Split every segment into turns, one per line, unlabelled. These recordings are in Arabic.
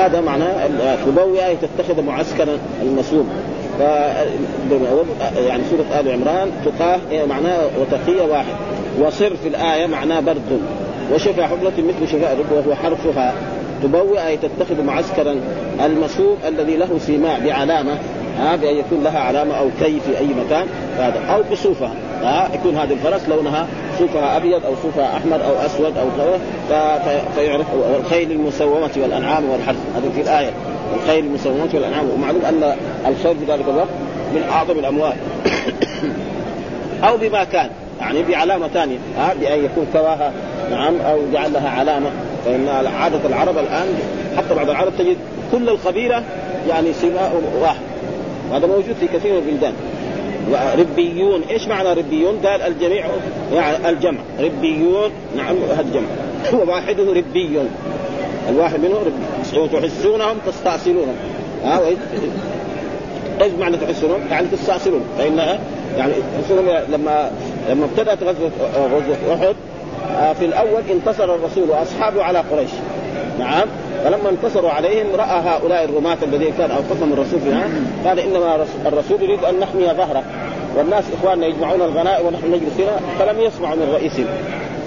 فهذا معناه تبوئ تتخذ معسكرا المصوم ف يعني سورة آل عمران تقاه معناه وتقية واحد. وصر في الآية معناه برد. وشفا حبلة مثل شفاء الرب وهو حرفها. تبوئ أي تتخذ معسكرا المصوم الذي له سيماء بعلامة. ها بان يكون لها علامة أو كي في أي مكان. هذا. أو بصوفها ها يكون هذه الفرس لونها صوفها أبيض أو صوفها أحمر أو أسود أو كذا فيعرف والخيل المسومة والأنعام والحرث. هذا في الآية الخيل المسومة والأنعام. ومعلوم أن الخيل في ذلك الوقت من أعظم الأموال. أو بما كان يعني بعلامة ثانية ها بأن يكون كواها نعم أو جعل لها علامة. فإن عادة العرب الآن حتى بعض العرب تجد كل القبيله يعني سماء واحد. وهذا موجود في كثير من البلدان. ربيون إيش معنى ربيون؟ قال الجميع يعني الجمع. ربيون نعم هذا الجمع وواحده ربي الواحد منهم ربي. تحسونهم تستأصلونهم. ها إيش معنى تحسونهم؟ يعني تستأصلون. فإن يعني لما لما ابتدأت غزوة غزوة أحد آه، في الأول انتصر الرسول وأصحابه على قريش. نعم. فلما انتصروا عليهم رأى هؤلاء الرماة الذين كان أوقفهم الرسول فيها قال إنما الرسول يريد أن نحمي ظهره. والناس إخواننا يجمعون الغنائم ونحن نجلس هنا فلم يسمعوا من رئيسهم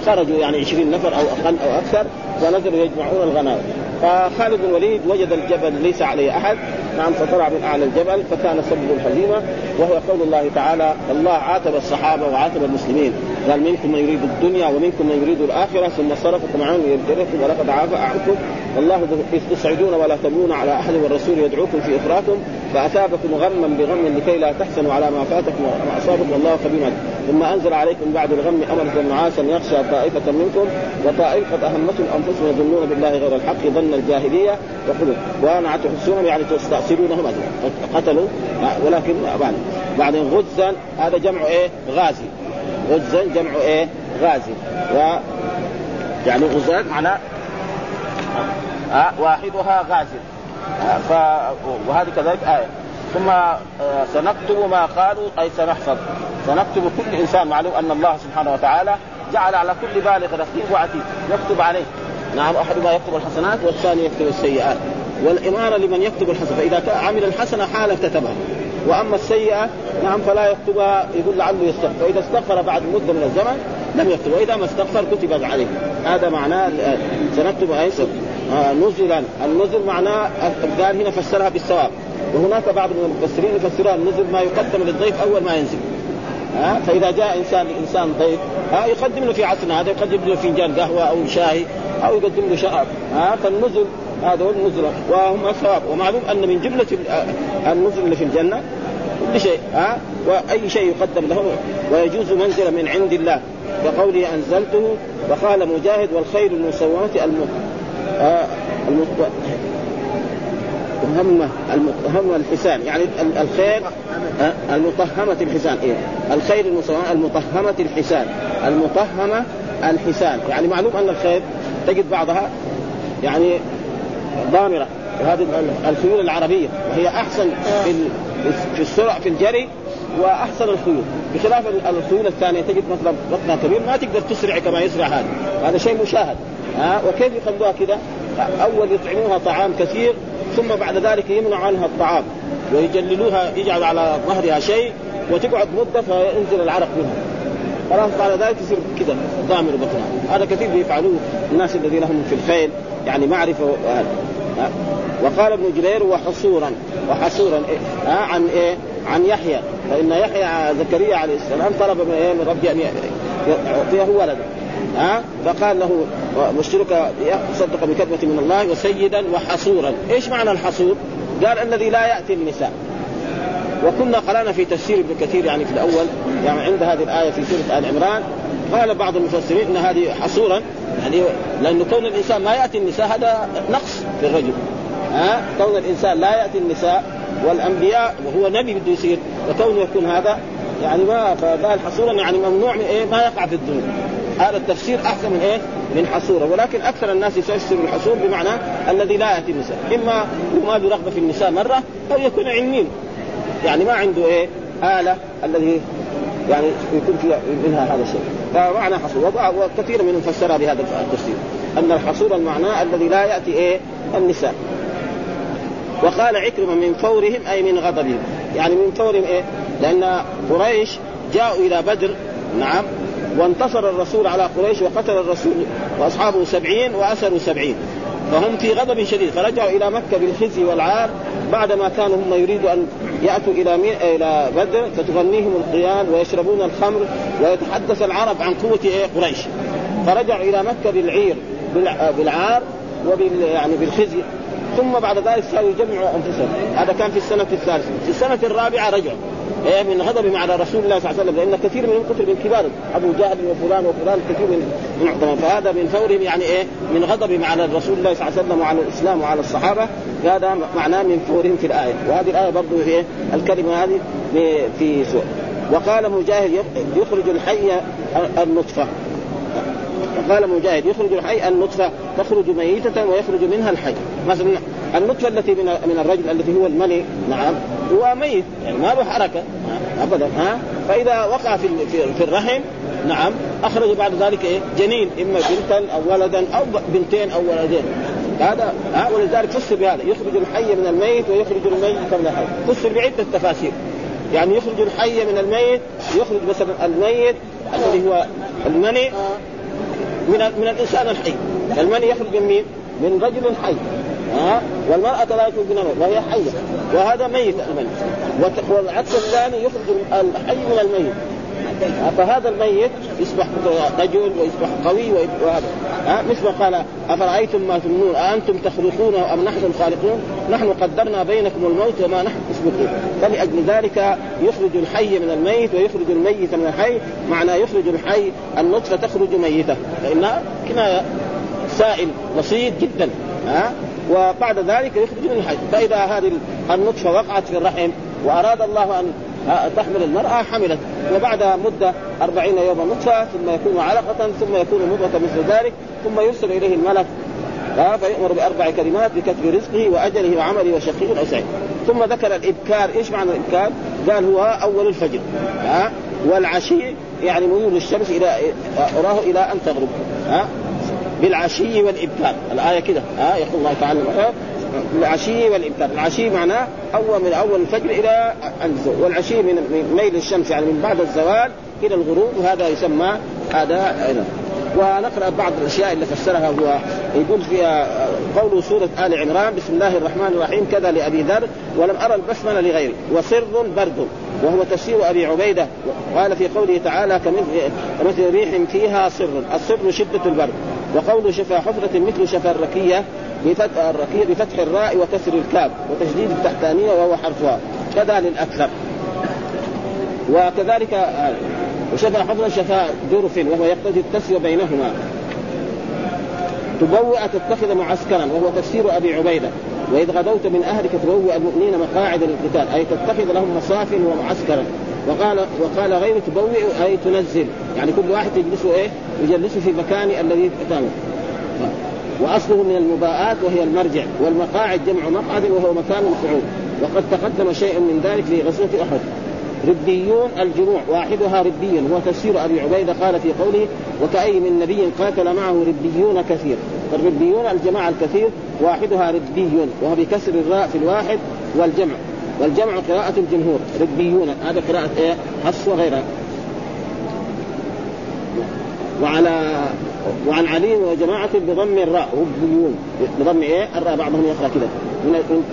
خرجوا يعني 20 نفر أو أقل أو أكثر ونزلوا يجمعون الغنائم. فخالد بن الوليد وجد الجبل ليس عليه أحد. نعم فطلع من أعلى الجبل فكان سبب الهزيمة وهو قول الله تعالى الله عاتب الصحابة وعاتب المسلمين. قال منكم من يريد الدنيا ومنكم من يريد الآخرة ثم صرفكم عنه ليبتليكم ولقد عافى عنكم والله اذ تصعدون ولا تبنون على أحد والرسول يدعوكم في اخراكم فأثابكم غما بغم لكي لا تحزنوا على ما فاتكم وما أصابكم. والله خبير. ثم أنزل عليكم بعد الغم امرا نعاسا يخشى طائفة منكم وطائفة اهمتهم أنفسهم يظنون بالله غير الحق ظن الجاهلية وخذوا وأنا تحسونهم يعني تستأصلونهم قتلوا ولكن بعد. بعدين غزا هذا جمع إيه؟ غازي. غزا جمع إيه؟ غازي. و يعني غزاة معناه واحدها غازي. آه ف... وهذه كذلك آية. ثم آه سنكتب ما قالوا أي سنحفظ. سنكتب كل إنسان معلوم أن الله سبحانه وتعالى جعل على كل بالغ رقيب وعتيد. يكتب عليه. نعم أحدهما يكتب الحسنات والثاني يكتب السيئات. والإمارة لمن يكتب الحسنة فإذا عمل الحسنة حالا كتبها وأما السيئة نعم فلا يكتبها يقول لعله يستغفر. فإذا استغفر بعد مدة من الزمن لم يكتب وإذا ما استغفر كتبت عليه. هذا معناه سنكتب ايسر آه نزلا. النزل معناه قال هنا فسرها بالثواب. وهناك بعض المفسرين يفسرها النزل ما يقدم للضيف أول ما ينزل. ها فإذا جاء إنسان لانسان ضيف ها يقدم له في عصرنا هذا يقدم له فنجان قهوة أو شاي أو يقدم له شراب. ها فالنزل هذا هو النزل وهم ثواب ومعلوم أن من جملة النزل اللي في الجنة كل شيء ها؟ وأي شيء يقدم له ويجوز منزله من عند الله. كقوله أنزلته وقال مجاهد والخير المسومة الم... آه الم... المهمة الحسان. يعني الخير المطهمة الحسان. إيه؟ الخير المسومة المطهمة الحسان. المطهمة الحسان. يعني معلوم أن الخير تجد بعضها يعني ضامرة. وهذه الخيول العربية. وهي أحسن في في السرعة في الجري وأحسن الخيول. بخلاف الخيول الثانية تجد مثلا بطنها كبير. ما تقدر تسرع كما يسرع هذا. هذا شيء مشاهد. ها؟ وكيف يخلوها كذا؟ أول يطعموها طعام كثير ثم بعد ذلك يمنع عنها الطعام. ويجللوها يجعل على ظهرها شيء وتقعد مدة فينزل العرق منها. خلاص بعد ذلك تصير كذا ضامر بطنها هذا كثير بيفعلوه الناس الذين هم في الخيل. يعني معرفة وهذا وقال ابن جرير وحصورا وحصورا إيه؟ ها عن إيه؟ عن يحيى فإن يحيى زكريا عليه السلام طلب من إيه؟ من ربي أن يعطيه ولدا ها فقال له مشترك صدق بكلمة من الله وسيدا وحصورا، إيش معنى الحصور؟ قال الذي لا يأتي النساء وكنا قرأنا في تفسير ابن كثير يعني في الأول يعني عند هذه الآية في سورة آل عمران قال بعض المفسرين إن هذه حصورا يعني لأنه كون الإنسان ما يأتي النساء هذا نقص في الرجل. ها؟ كون الإنسان لا يأتي النساء والأنبياء وهو نبي بده يصير وكونه يكون هذا يعني ما فقال حصورا يعني ممنوع من إيه؟ ما يقع في الذنوب هذا التفسير أحسن من إيه؟ من حصورة. ولكن أكثر الناس يفسر الحصور بمعنى الذي لا يأتي النساء. إما ما له رغبة في النساء مرة أو يكون علمين يعني ما عنده إيه؟ آلة الذي يعني يكون فيها منها هذا الشيء. فمعنى حصور وكثير منهم فسرها بهذا التفسير. أن الحصور المعنى الذي لا يأتي إيه؟ النساء. وقال عكرمة من فورهم أي من غضبهم. يعني من فورهم إيه؟ لأن قريش جاءوا إلى بدر. نعم. وانتصر الرسول على قريش وقتل الرسول وأصحابه سبعين وأسروا سبعين. فهم في غضب شديد. فرجعوا إلى مكة بالخزي والعار. بعدما كانوا هم يريدوا أن يأتوا إلى مي... إلى بدر فتغنيهم القيان ويشربون الخمر ويتحدث العرب عن قوة إيه؟ قريش. فرجعوا إلى مكة بالعير بالعار وبال يعني بالخزي. ثم بعد ذلك صاروا يجمعوا أنفسهم. هذا كان في السنة الثالثة. في السنة الرابعة رجعوا. إيه من غضبهم على رسول الله صلى الله عليه وسلم. لأن كثير منهم قتل من كبار. أبو جهل وفلان وفلان كثير من من فهذا من فورهم يعني إيه من غضبهم على رسول الله صلى الله عليه وسلم وعلى الإسلام وعلى الصحابة. هذا معناه من فورهم في الآية. وهذه الآية برضه في الكلمة هذه في سوء وقال مجاهد يخرج الحي النطفة. قال مجاهد يخرج الحي النطفة تخرج ميتة ويخرج منها الحي. مثلا النطفة التي من من الرجل التي هو المني نعم. هو ميت. يعني ما له حركة. ابدا. ها؟ فإذا وقع في في الرحم نعم أخرج بعد ذلك إيه؟ جنين. إما بنتا أو ولدا أو بنتين أو ولدين. هذا ها؟ ولذلك فسر بهذا. يخرج الحي من الميت ويخرج الميت من الحي. فسر بعدة تفاسير. يعني يخرج الحي من الميت يخرج مثلا الميت الذي هو المني من من الإنسان الحي. المني يخرج من مين؟ من رجل حي. ها؟ والمرأة لا يخرج منها وهي حية. وهذا ميت المني والعكس الثاني يخرج الحي من الميت. فهذا الميت يصبح رجل ويصبح قوي وهذا. مثل ما قال أفرأيتم ما تمنون أأنتم تخلقونه أم نحن الخالقون؟ نحن قدرنا بينكم الموت وما نحن تسبقون فلأجل ذلك يخرج الحي من الميت ويخرج الميت من الحي معنى يخرج الحي النطفة تخرج ميتة. فإنها كنايه سائل بسيط جدا. ها؟ وبعد ذلك يخرج من الحي فإذا هذه النطفه وقعت في الرحم وأراد الله ان تحمل المرأة حملت. وبعد مدة أربعين يوما نطفة ثم يكون علقة ثم يكون مضغة مثل ذلك ثم يرسل إليه الملك. فيؤمر بأربع كلمات بكتب رزقه وأجله وعمله وشقي أو سعيد ثم ذكر الإبكار. إيش معنى الإبكار؟ قال هو أول الفجر. ها والعشي يعني ميول الشمس إلى أراه إلى أن تغرب. ها بالعشي والإبكار. الآية كده. ها يقول الله تعالى العشي والإبكار. العشي معناه أول من أول الفجر إلى الزوال والعشي من ميل الشمس يعني من بعد الزوال إلى الغروب. وهذا يسمى هذا ونقرأ بعض الأشياء اللي فسرها. هو يقول فيها قوله سورة آل عمران بسم الله الرحمن الرحيم كذا لأبي ذر ولم أرى البسملة لغيره وسر برد وهو تفسير أبي عبيدة. قال في قوله تعالى كمثل ريح فيها سر. السر شدة البرد. وقوله شفا حفرة مثل شفا الركية بفتح الركية بفتح الراء وكسر الكاف وتشديد التحتانية وهو حرفها. كذا للأكثر. وكذلك آه، وشفا حفرة شفا جرف وهو يقتضي التسوية بينهما. تبوأ تتخذ معسكرا وهو تفسير أبي عبيدة. وإذ غدوت من أهلك تبوأ المؤمنين مقاعد للقتال. أي تتخذ لهم مصاف ومعسكرا. وقال وقال غير تبوئ أي تنزل. يعني كل واحد يجلسه إيه؟ يجلسه في مكان الذي قتاله وأصله من المباءات وهي المرجع. والمقاعد جمع مقعد وهو مكان القعود وقد تقدم شيء من ذلك في غزوة أحد. ربيون الجموع. واحدها ربي هو تفسير أبي عبيدة قال في قوله وكأي من نبي قاتل معه ربيون كثير. فالربيون الجماعة الكثير واحدها ربي وهو بكسر الراء في الواحد والجمع. والجمع قراءة الجمهور ربيون هذا قراءة إيه؟ وغيرها. وعلى وعن علي وجماعة بضم الراء ربيون بضم إيه؟ الراء بعضهم يقرأ كذا من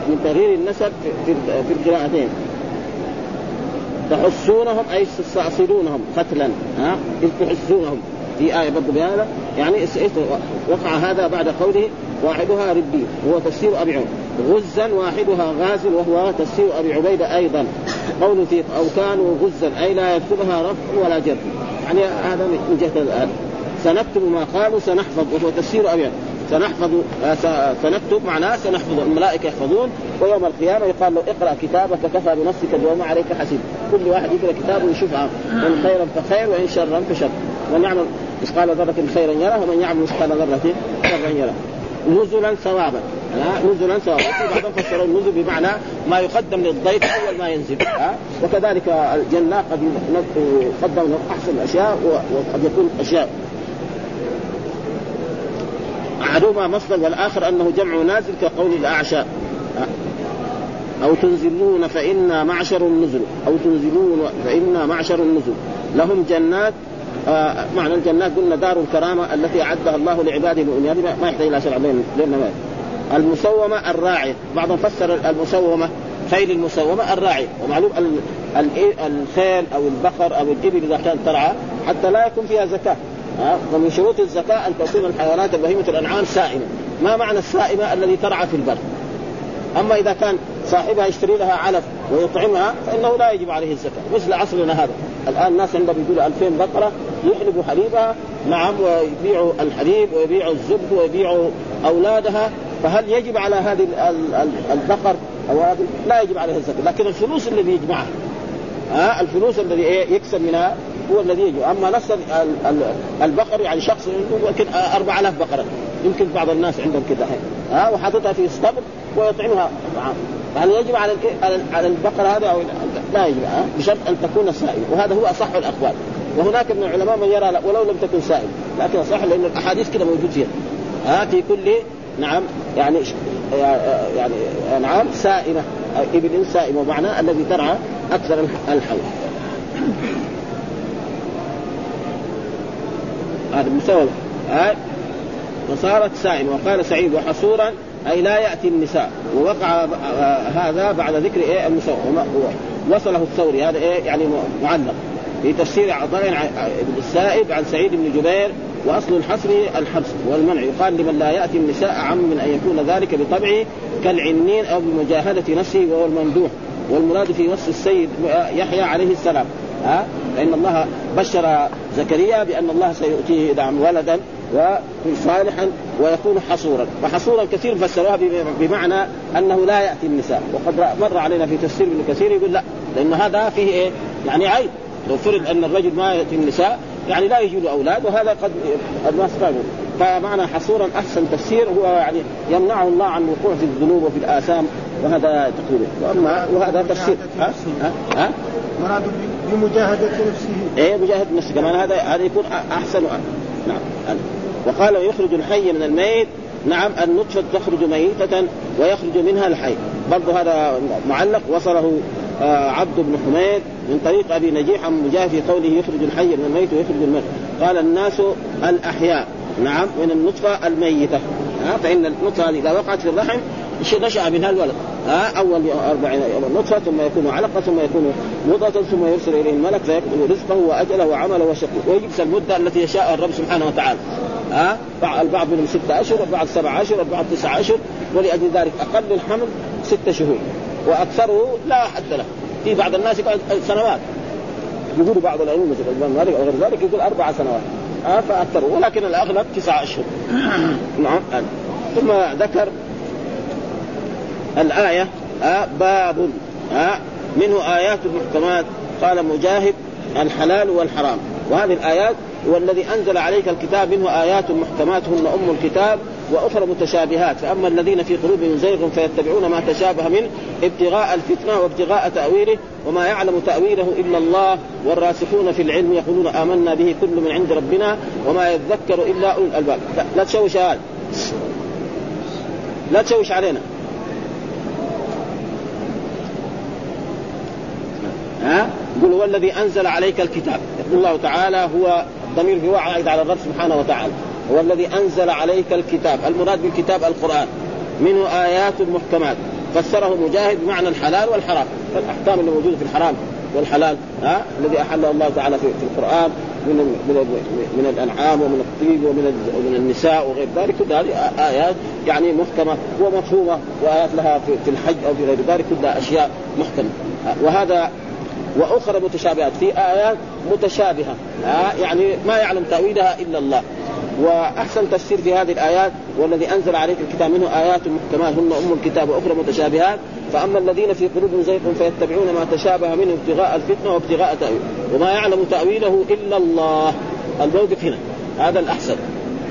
من تغيير النسب في في القراءتين. تحسونهم أي تستأصلونهم قتلا ها؟ إذ تحسونهم. في آية برضه بهذا. يعني وقع هذا بعد قوله واحدها ربي وهو تفسير أبي عمر. غزا واحدها غاز وهو تفسير أبي عبيدة أيضا. قول في أو كانوا غزا أي لا يكتبها رفع ولا جر. يعني هذا من جهة سنكتب ما قالوا سنحفظ. وهو تفسير أبي سنحفظ آه، سنكتب معناه سنحفظ. الملائكة يحفظون ويوم القيامة يقال له اقرأ كتابك كفى بنفسك اليوم عليك حسيب. كل واحد يقرأ كتابه ويشوفها ان خيرا فخير وإن شرا فشر. من يعمل مثقال ذرة خيرا يره ومن يعمل مثقال ذرة شرا يره. نزلا ثوابا. نزلا ثوابا بعضهم فسروا النزل بمعنى ما يقدم للضيف أول ما ينزل ها. وكذلك الجنه قد يقدم أحسن الأشياء وقد يكون أشياء. أحدهما مصدر والآخر أنه جمع نازل كقول الأعشى أو تنزلون فانا معشر النزل أو تنزلون فانا معشر النزل. لهم جنات آه معنى الجنات قلنا دار الكرامة التي أعدها الله لعباده المؤمنين ما يحتاج إلى شرع بين المسومة الراعية. بعضهم فسر المسومة خيل المسومة الراعي ومعلوم الخيل أو البقر أو الإبل إذا كانت ترعى حتى لا يكون فيها زكاة. ومن شروط الزكاة أن تكون الحيوانات بهيمه الأنعام سائمة. ما معنى السائمة الذي ترعى في البر؟ أما إذا كان صاحبها يشتري لها علف ويطعمها فإنه لا يجب عليه الزكاة. مثل عصرنا هذا. الآن الناس عندهم يقولوا 2000 بقرة يحلبوا حليبها نعم ويبيعوا الحليب ويبيعوا الزبد ويبيعوا أولادها. فهل يجب على هذه البقر أو هذه؟ لا يجب عليها الزكاة لكن الفلوس الذي يجمعها ها؟ الفلوس الذي يكسب منها هو الذي يجب أما نص البقر يعني شخص يمكن 4000 بقرة. يمكن بعض الناس عندهم كذا ها؟ وحاططها في اسطبل ويطعمها. طعام هل يجب على على البقر هذا أو لا؟ يجب بشرط أن تكون سائله وهذا هو أصح الأقوال. وهناك من العلماء من يرى ولو لم تكن سائل لكن صح لأن الأحاديث كده موجود فيها ها؟ في كل نعم يعني يعني نعم سائمه إبل سائمه معناه الذي ترعى أكثر الحول هذا مسوى فصارت سائمه وقال سعيد وحصورا أي لا يأتي النساء. ووقع هذا بعد ذكر إيه المسوى وصله الثوري. هذا إيه؟ يعني معلق. في تفسير عطاء بن السائب عن سعيد بن جبير وأصل الحصر الحبس والمنع. يقال لمن لا يأتي النساء عم من أن يكون ذلك بطبعه كالعنين أو بمجاهدة نفسه وهو الممدوح. والمراد في وصف السيد يحيى عليه السلام. ها؟ فإن الله بشر زكريا بأن الله سيؤتيه نعم ولدا وصالحا ويكون حصورا. وحصورا كثير فسروها بمعنى أنه لا يأتي النساء. وقد مر علينا في تفسير ابن كثير يقول لا لأن هذا فيه إيه؟ يعني عيب. لو فرض أن الرجل ما يأتي النساء يعني لا يجي له أولاد وهذا قد الناس فهموا فمعنى حصورا أحسن تفسير هو يعني يمنعه الله عن الوقوع في الذنوب وفي الآثام وهذا تقريبا وأما وهذا تفسير ها؟ ها, ها؟
مراد بمجاهدة نفسه.
إيه مجاهدة نفسه كمان هذا هذا يكون أحسن نعم. وقال ويخرج الحي من الميت. نعم النطفة تخرج ميتة ويخرج منها الحي. برضه هذا معلق وصله آه عبد بن حميد. من طريق أبي نجيح عن مجاهد في قوله يخرج الحي من الميت ويخرج الميت قال الناس الأحياء. نعم من النطفة الميتة. ها فإن النطفة هذه إذا وقعت في الرحم نشأ منها الولد. ها أول أربعين نطفة ثم يكون علقة ثم يكون مضغة ثم يرسل إليه الملك فيكتب رزقه وأجله وعمله وشقه ويجلس المده التي يشاء الرب سبحانه وتعالى. ها البعض منهم ستة أشهر البعض سبعة أشهر البعض تسعة أشهر. ولأجل ذلك أقل الحمل ستة شهور. وأكثره لا حد له. في بعض الناس يقعد سنوات. يقول بعض العلوم مثل الإمام مالك أو غير ذلك يقول أربع سنوات. ها فأكثر. ولكن الأغلب تسعة أشهر. نعم. ثم ذكر الآية آه باب آه منه آيات محكمات. قال مجاهد الحلال والحرام. وهذه الآيات هو الذي أنزل عليك الكتاب منه آيات محكمات. هن أم الكتاب. وأخرى متشابهات. فأما الذين في قلوبهم زيغ فيتبعون ما تشابه منه ابتغاء الفتنة وابتغاء تأويله وما يعلم تأويله إلا الله والراسخون في العلم يقولون آمنا به كل من عند ربنا وما يذكر إلا أولو الألباب. لا تشوش هذا لا تشوش علينا. ها؟ يقول هو الذي أنزل عليك الكتاب. يقول الله تعالى هو الضمير في عائد على الرب سبحانه وتعالى. هو الذي أنزل عليك الكتاب. المراد بالكتاب القرآن. منه آيات محكمات. فسره مجاهد بمعنى الحلال والحرام. الأحكام اللي موجودة في الحرام والحلال ها الذي احله الله تعالى في, القرآن. من من من الأنعام ومن الطيب ومن ومن النساء وغير ذلك. كل هذه آيات يعني محكمة ومفهومة وآيات لها في, في الحج أو في غير ذلك. كلها أشياء محكمة. وهذا وأخرى متشابهات. في آيات متشابهة. يعني ما يعلم تأويلها إلا الله. وأحسن تفسير في هذه الآيات والذي أنزل عليك الكتاب منه آيات محكمات هن أم الكتاب وأخرى متشابهات فأما الذين في قلوبهم زيغ فيتبعون ما تشابه منه ابتغاء الفتنة وابتغاء تأويله. وما يعلم تأويله إلا الله. الموقف هنا. هذا الأحسن.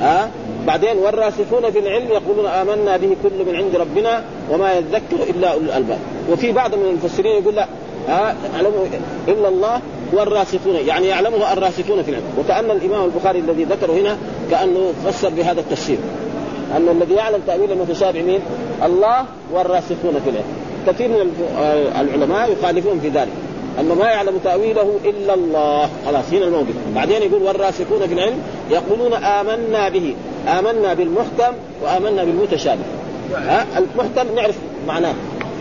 ها؟ أه؟ بعدين والراسخون في العلم يقولون آمنا به كل من عند ربنا وما يذكر إلا أولو الألباب. وفي بعض من المفسرين يقول لا. ها؟ يعلمه إلا الله. والراسخون يعني يعلمه الراسخون في العلم. وكأن الإمام البخاري الذي ذكره هنا كأنه فسر بهذا التفسير. أن الذي يعلم تأويل المتشابه مين؟ الله والراسخون في العلم. كثير من العلماء يخالفون في ذلك. انه ما يعلم تأويله إلا الله. خلاص هنا الموقف. بعدين يقول والراسخون في العلم يقولون آمنا به. آمنا بالمحكم وآمنا بالمتشابه. المحكم نعرف معناه.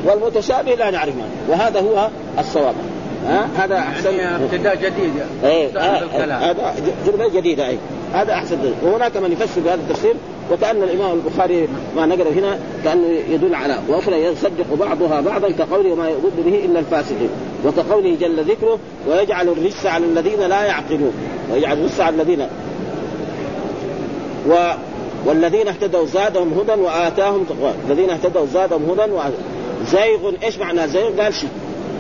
والمتشابه لا نعرف معناه. وهذا هو الصواب. ها؟ هذا أحسن.
يعني ابتداء جديد
إيه هذا جمله جديده أي. هذا أحسن. دليل وهناك من يفسر بهذا التفسير وكأن الإمام البخاري ما نقل هنا كأنه يدل على وأخرى يصدق بعضها بعضا كقوله ما يضد به إلا الفاسقين وكقوله جل ذكره ويجعل الرجس على الذين لا يعقلون ويجعل الرجس على الذين. و والذين اهتدوا زادهم هدى وآتاهم تقوى. الذين اهتدوا زادهم هدى زيغ إيش معنى زيغ؟ قال شك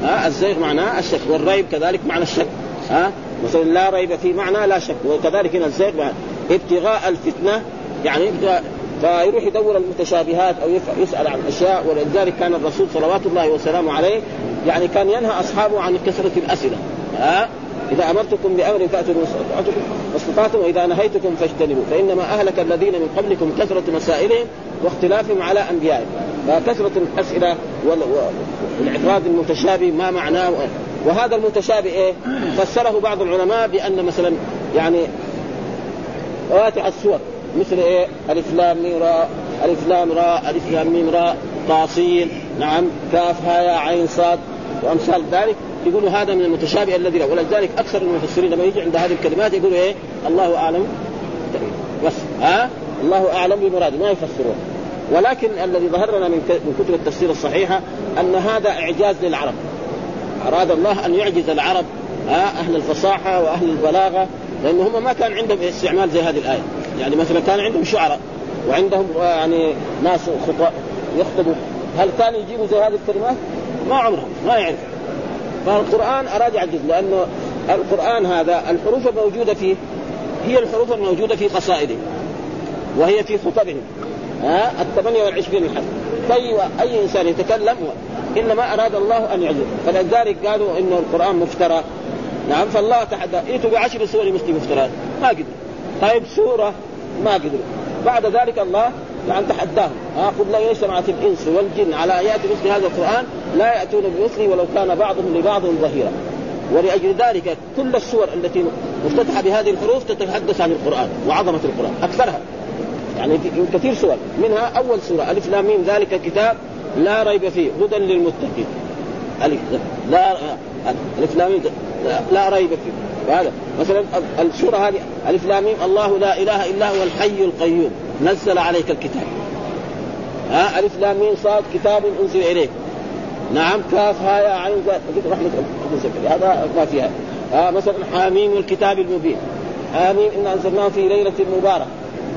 ها الزيغ معناه الشك والريب كذلك معنى الشك ها؟ مثلا لا ريب في معنى لا شك وكذلك هنا الزيغ ابتغاء الفتنة يعني فيروح يدور المتشابهات أو يسأل عن أشياء ولذلك كان الرسول صلوات الله وسلامه عليه يعني كان ينهى أصحابه عن كثرة الأسئلة ها؟ إذا أمرتكم بأمر فأتوا ما استطعتم وإذا نهيتكم فاجتنبوا فإنما أهلك الذين من قبلكم كثرة مسائلهم واختلافهم على أنبيائهم. فكثره الأسئلة والإعتراض المتشابه ما معناه. وهذا المتشابه إيه؟ فسره بعض العلماء بأن مثلا يعني فواتح السور مثل إيه؟ ألف لام ميم راء ألف لام راء ألف لام ميم راء طاسين نعم كاف ها يا عين صاد وأمثال ذلك. يقولوا هذا من المتشابه الذي لا. ولذلك أكثر المفسرين لما يجي عند هذه الكلمات يقولوا إيه؟ الله أعلم. بس ها؟ الله أعلم بمراده ما يفسرون. ولكن الذي ظهر لنا من كتب التفسير الصحيحة أن هذا إعجاز للعرب. أراد الله أن يعجز العرب ها أهل الفصاحة وأهل البلاغة لأن هم ما كان عندهم استعمال زي هذه الآية. يعني مثلا كان عندهم شعراء وعندهم يعني ناس خطأ يخطبوا. هل كانوا يجيبوا زي هذه الكلمات؟ ما عمرهم ما يعرف فالقرآن أراد يعجز لأنه القرآن هذا الحروف الموجودة فيه هي الحروف الموجودة في قصائده وهي في خطبهم. ها؟ ال 28 حرف فأي أي إنسان يتكلم؟ إنما أراد الله أن يعجز فلذلك قالوا إنه القرآن مفترى. نعم فالله تحدى ائتوا بعشر سور مثل مفترات ما قدر. طيب سورة؟ ما قدروا بعد ذلك الله يعني تحداهم ها قل لا اجتمعت الإنس والجن على ان ياتوا مثل هذا القرآن لا يأتون بمثله ولو كان بعضهم لبعض ظهيرا. ولأجل ذلك كل السور التي مفتتحة بهذه الحروف تتحدث عن القرآن وعظمة القرآن أكثرها. يعني في كثير سور. منها أول سورة ألف لام ميم ذلك الكتاب لا ريب فيه هدى للمتقين. ألف لا ألف لام ميم لا ريب فيه. هذا مثلا السورة هذه ألف لام ميم الله لا إله إلا هو الحي القيوم نزل عليك الكتاب. ها ألف لام ميم صاد كتاب أنزل إليك. نعم كاف ها يا عين رحمة هذا ما فيها. ها مثلا حاميم والكتاب المبين. حاميم إنا أنزلناه في ليلة مباركة.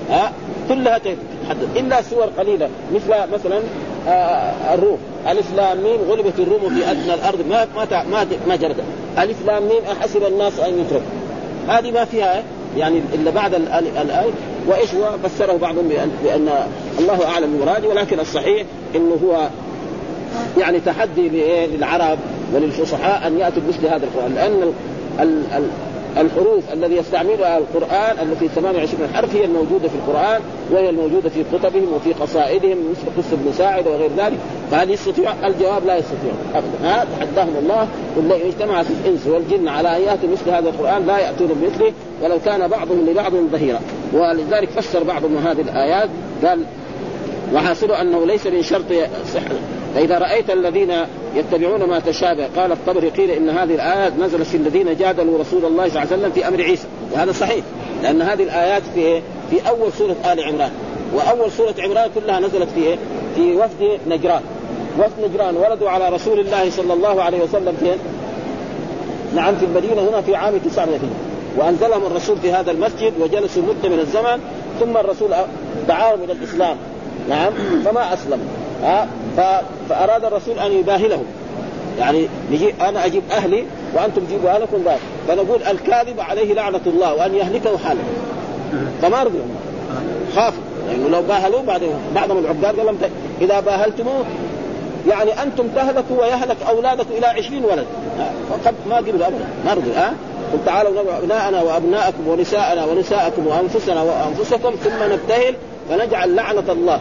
ها كلها تتحدث الا سور قليلة. مثل مثلا آه الروم. الف لام ميم غلبت الروم في أدنى الأرض. ما ما ما, ما جرت. الف لام ميم احسب الناس أن يتركوا هذه ما فيها يعني إلا بعد الايه وإيش هو؟ فسره بعضهم بان الله أعلم بمراده ولكن الصحيح إنه هو يعني تحدي للعرب وللفصحاء أن يأتوا بمثل هذا القرآن. لأن الحروف الذي يستعملها القرآن التي 28 حرف هي الموجودة في القرآن وهي الموجودة في كتبهم وفي قصائدهم مثل قصة ابن ساعد وغير ذلك. فهل يستطيع؟ الجواب لا يستطيع أبدا. ها؟ تحداهم الله. قل لئن اجتمعت الإنس والجن على أن يأتوا مثل هذا القرآن لا يأتون بمثله ولو كان بعضهم لبعض ظهيرا. ولذلك فسر بعضهم هذه الآيات قال وحاصل أنه ليس من شرط صحة فإذا رأيت الذين يتبعون ما تشابه قال الطبري قيل إن هذه الآيات نزلت في الذين جادلوا رسول الله صلى الله عليه وسلم في أمر عيسى وهذا صحيح لأن هذه الآيات في إيه؟ في أول سورة آل عمران وأول سورة عمران كلها نزلت في إيه؟ في وفد نجران وفد نجران وردوا على رسول الله صلى الله عليه وسلم فين؟ نعم في المدينة هنا في عام 900 وانزلهم الرسول في هذا المسجد وجلسوا مدة من الزمن ثم الرسول دعاهم إلى الإسلام نعم فما أسلموا ها فأراد الرسول أن يباهلهم. يعني نجي أنا أجيب أهلي وأنتم تجيبوا أهلكم ذلك فنقول الكاذب عليه لعنة الله وأن يهلكه حاله. فما رضوا خافوا لأنه يعني لو باهلوه بعد بعضهم العباد قال لهم إذا باهلتموه يعني أنتم تهلكوا ويهلك أولادكم إلى عشرين ولد. فقد ما قبلوا ابدا ما رضوا ها؟ قل تعالوا ندعو أبناءنا وأبناءكم ونساءنا ونساءكم وأنفسنا وأنفسكم ثم نبتهل فنجعل لعنة الله.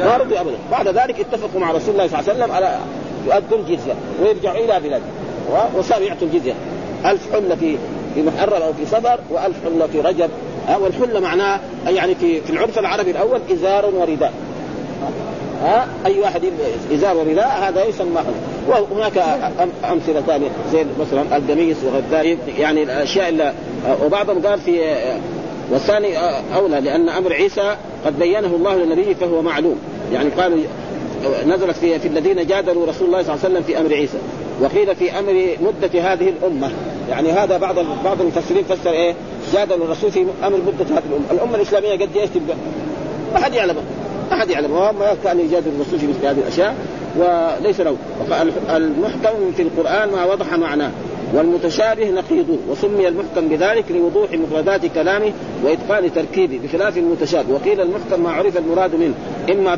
ما رضوا ابدا. بعد ذلك اتفقوا مع رسول الله صلى الله عليه وسلم على يؤدوا الجزية ويرجعوا إلى بلادهم وصاروا يعطوا الجزية. ألف حلة في في محرم أو في صفر وألف حلة في رجب. والحلة معناه يعني في في العرف العربي الأول إزار ورداء. ها أي واحد إزار ورداء هذا يسمى وهناك أمثلة ثانية زي مثلا القميص وغير يعني الأشياء اللي وبعضهم قال في والثاني أولى لأن أمر عيسى قد بينه الله للنبي فهو معلوم. يعني قالوا نزلت في في الذين جادلوا رسول الله صلى الله عليه وسلم في أمر عيسى. وقيل في أمر مدة هذه الأمة. يعني هذا بعض بعض المفسرين فسر إيه؟ جادلوا الرسول في أمر مدة هذه الأمة، الأمة الإسلامية قد إيش تبقى؟ ما حد يعلم ما حد يعلم ما كان يجادل الرسول في مثل هذه الأشياء. وليس له. المحكم في القرآن ما وضح معناه. والمتشابه نقيضه وسمي المحكم بذلك لوضوح مفردات كلامه وإتقان تركيبه بخلاف المتشابه. وقيل المحكم ما عرف المراد منه إما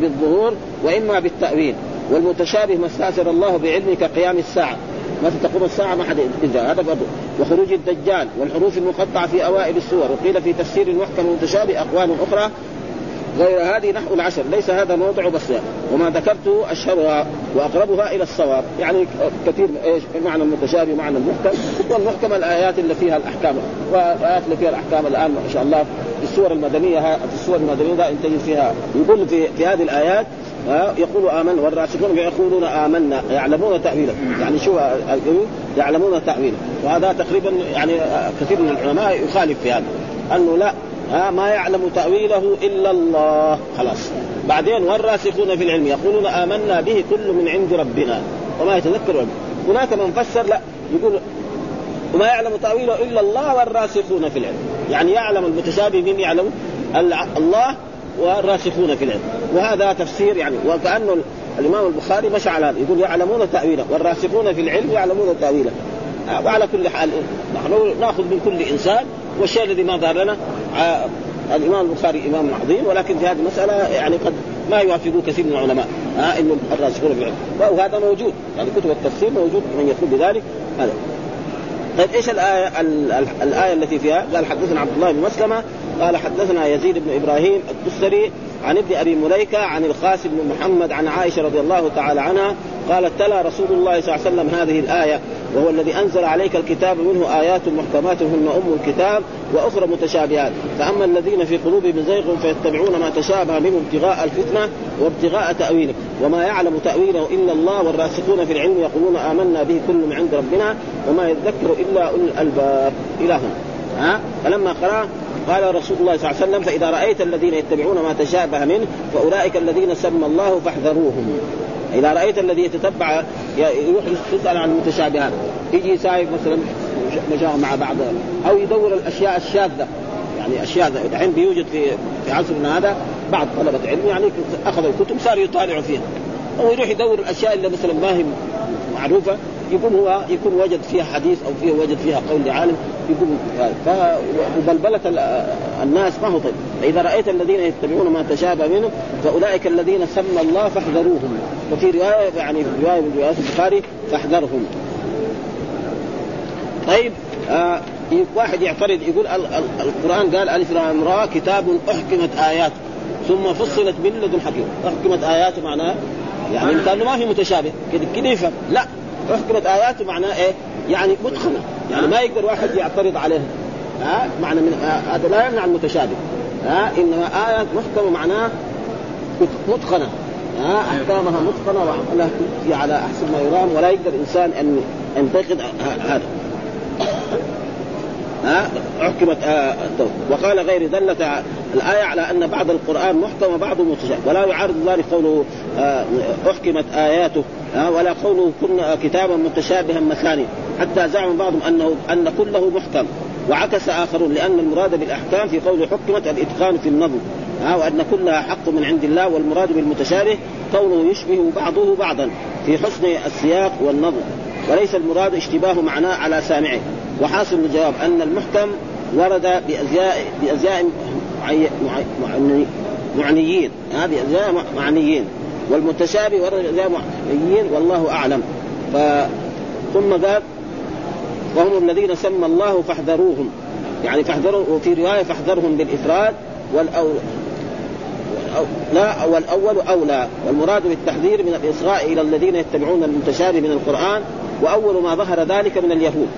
بالظهور وإما بالتأويل. والمتشابه ما استأثر الله بعلمه كقيام الساعة. متى تقوم الساعة ما حد يدري. هذا برضه وخروج الدجال والحروف المقطعة في أوائل السور. وقيل في تفسير المحكم المتشابه أقوال أخرى غير هذه نحو العشر ليس هذا موضع بس وما ذكرته أشهرها وأقربها إلى الصواب. يعني كثير إيش؟ معنى المتشابه معنى المحكم. والمحكم الآيات اللي فيها الأحكام. والآيات اللي فيها الأحكام الآن ما شاء الله في السور المدنية في السور المدنية ده تجد فيها يقول في في هذه الآيات يقول آمن والراسخون يقولون آمنا يعلمون تأويله. يعني شو يعلمون تأويله. وهذا تقريبا يعني كثير من العلماء يخالف في هذا. انه لا ها ما يعلم تأويله إلا الله. خلاص. بعدين والراسخون في العلم؟ يقولون آمنا به كل من عند ربنا. وما يتذكر هناك من فسر لا يقول وما يعلم تأويله إلا الله والراسخون في العلم. يعني يعلم المتشابه من يعلم الله والراسخون في العلم. وهذا تفسير يعني وكأنه الإمام البخاري مشى على هذا. يقول يعلمون تأويله. والراسخون في العلم يعلمون تأويله. وعلى كل حال نحن ناخذ من كل إنسان والشيء الذي ما ظهر لنا الإمام البخاري إمام عظيم ولكن في هذه المسألة يعني قد ما يوافقه كثير من العلماء ها إنه الراسخون في العلم وهذا موجود يعني كتب التفسير موجود من يقول بذلك. هذا. طيب إيش الايه الآية التي فيها؟ قال حدثنا عبد الله بن مسلمة قال حدثنا يزيد بن إبراهيم الدستري عن ابن أبي مليكة عن القاسم بن محمد عن عائشة رضي الله تعالى عنها قالت تلا رسول الله صلى الله عليه وسلم هذه الآية وهو الذي أنزل عليك الكتاب منه آيات محكمات هن أم الكتاب وأخرى متشابهات. فأما الذين في قلوبهم زيغ فيتبعون ما تشابه منه ابتغاء الفتنة وابتغاء تأويله. وما يعلم تأويله إلا الله والراسخون في العلم يقولون آمنا به كل من عند ربنا وما يذكر إلا أولي الألباب. إلى هنا ها؟ فلما قرأ قال رسول الله صلى الله عليه وسلم فإذا رأيت الذين يتبعون ما تشابه منه فأولئك الذين سمى الله فاحذروهم. إذا رأيت الذي يتتبع يروح يسأل عن المتشابهات. يجي سايق مثلا مشاهد مع بعض أو يدور الأشياء الشاذة. يعني أشياء الحين بيوجد في في عصرنا هذا بعض طلبة علم يعني أخذوا الكتب صاروا يطالعوا فيها. أو يروح يدور الأشياء اللي مثلا ما هي معروفة. يكون هو يكون وجد فيها حديث أو فيه وجد فيها قول لعالم يكون فبلبلة الناس ما هو طيب. فإذا رأيت الذين يتبعون ما تشابه منه فأولئك الذين سمى الله فاحذروهم. وفي رواية يعني في رواية من روايات البخاري فاحذرهم. طيب آه واحد يعترض يقول القرآن قال ألف لام را كتاب أحكمت آياته ثم فصلت من لدن حكيم. أحكمت آياته معناه يعني كانه ما في متشابه كده كده يفهم. لا. احكمت اياته معناه إيه؟ يعني متقنة. يعني ما يقدر واحد يعترض عليها. ها؟ معنى من هذا لا يمنع المتشابه. ها؟ إنما آية محكمة معناه متقنة. ها؟ أحكامها متقنة وعملها على أحسن ما يرام ولا يقدر إنسان أن ينتقد هذا. ها؟ حكمت آه وقال غير دلت الآية على أن بعض القرآن محكم وبعضه متشابه. ولا يعارض ذلك قوله آه أحكمت آياته آه ولا قوله كنا كتابا متشابها مثاني حتى زعم بعضهم أنه أن كله محكم. وعكس آخرون لأن المراد بالأحكام في قول حكمت الإتقان في النظم وأن كلها حق من عند الله والمراد بالمتشابه قوله يشبه بعضه بعضا في حسن السياق والنظم وليس المراد اشتباه معناه على سامعه. وحاصل الجواب أن المحكم ورد معنيين. هذه ازياء معنيين. والمتشابه بازياء معنيين والله أعلم. ف ثم قال وهم الذين سمى الله فاحذروهم. يعني فاحذروا وفي رواية فاحذرهم بالإفراد والأو لا والأول أولى. والمراد بالتحذير من الإصغاء إلى الذين يتبعون المتشابه من القرآن وأول ما ظهر ذلك من اليهود.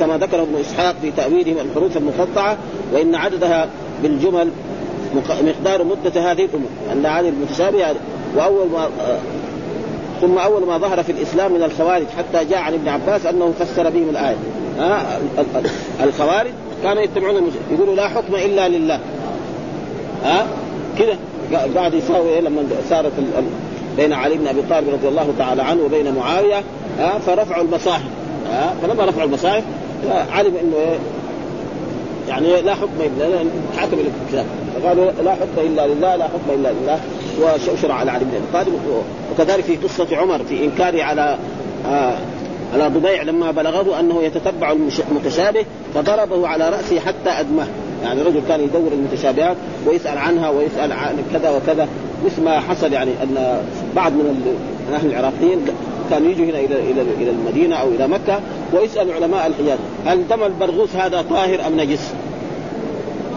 كما ذكر ابن إسحاق في تأويلهم الحروف المقطعة وإن عددها بالجمل مقدار مدة هذه الأمور. أن هذه المتشابهة وأول ما ثم أول ما ظهر في الإسلام من الخوارج حتى جاء عن ابن عباس أنه فسر بهم الآية. ها الخوارج كانوا يتبعون يقولوا لا حكم إلا لله. ها كذا قاعد يساوي إيه لما صارت بين علي بن أبي طالب رضي الله تعالى عنه وبين معاوية فرفعوا المصاحف. فلما رفعوا المصاحف علم إنه إيه يعني لا حكم إلا حكم الكتاب. فقالوا لا حكم إلا لله لا حكم إلا لله وشرع على علي بن أبي طالب. وكذلك في قصة عمر في إنكاره على آه على ضبيع لما بلغه أنه يتتبع المتشابه فضربه على رأسه حتى أدمه. يعني رجل كان يدور المتشابهات ويسأل عنها ويسأل عن كذا وكذا. مثل ما حصل يعني أن بعض من أهل العراقيين كانوا يجوا هنا إلى إلى إلى المدينة أو إلى مكة ويسأل علماء الحجاز هل دم البرغوث هذا طاهر أم نجس؟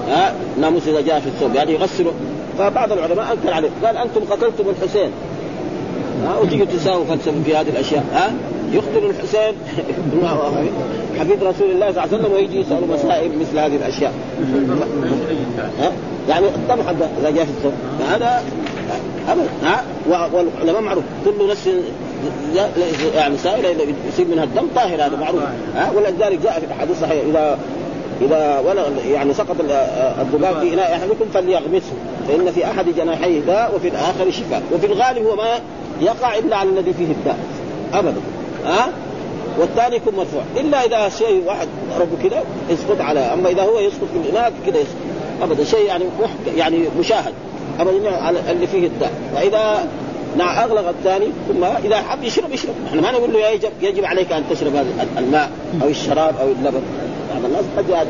ها؟ ناموس إذا جاء في الثوب يعني يغسله. فبعض العلماء أنكر عليه قال أنتم قتلتم الحسين. ها؟ وتيجوا تساووا فلسفة في هذه الأشياء ها؟ يقتل الحسين. حبيب رسول الله صلى الله عليه وسلم ويجي يسالوا مسائل مثل هذه الأشياء. ها؟ يعني الدم إذا جاء في الثوب. هذا ابدا ها؟ والعلماء معروف كل نفس يعني سائله يصيب منها الدم طاهر هذا معروف. ها ولذلك جاء في الاحاديث الصحيحه إذا إذا ولا يعني سقط الذباب في إناء أحدكم فليغمسه فإن في أحد جناحيه داء وفي الآخر شفاء وفي الغالب هو ما يقع إلا على الذي فيه الداء. ابدا. ها؟ والثاني يكون مرفوع. إلا إذا شيء واحد ضربه كذا يسقط على أما إذا هو يسقط في الإناء كذا يسقط. ابدا. شيء يعني يعني مشاهد. ابدا على اللي فيه الداء. وإذا نعم أغلق الثاني ثم إذا حب يشرب يشرب. إحنا ما نقول له يجب يجب عليك أن تشرب هذا الماء أو الشراب أو اللبن. بعض الناس قد يعني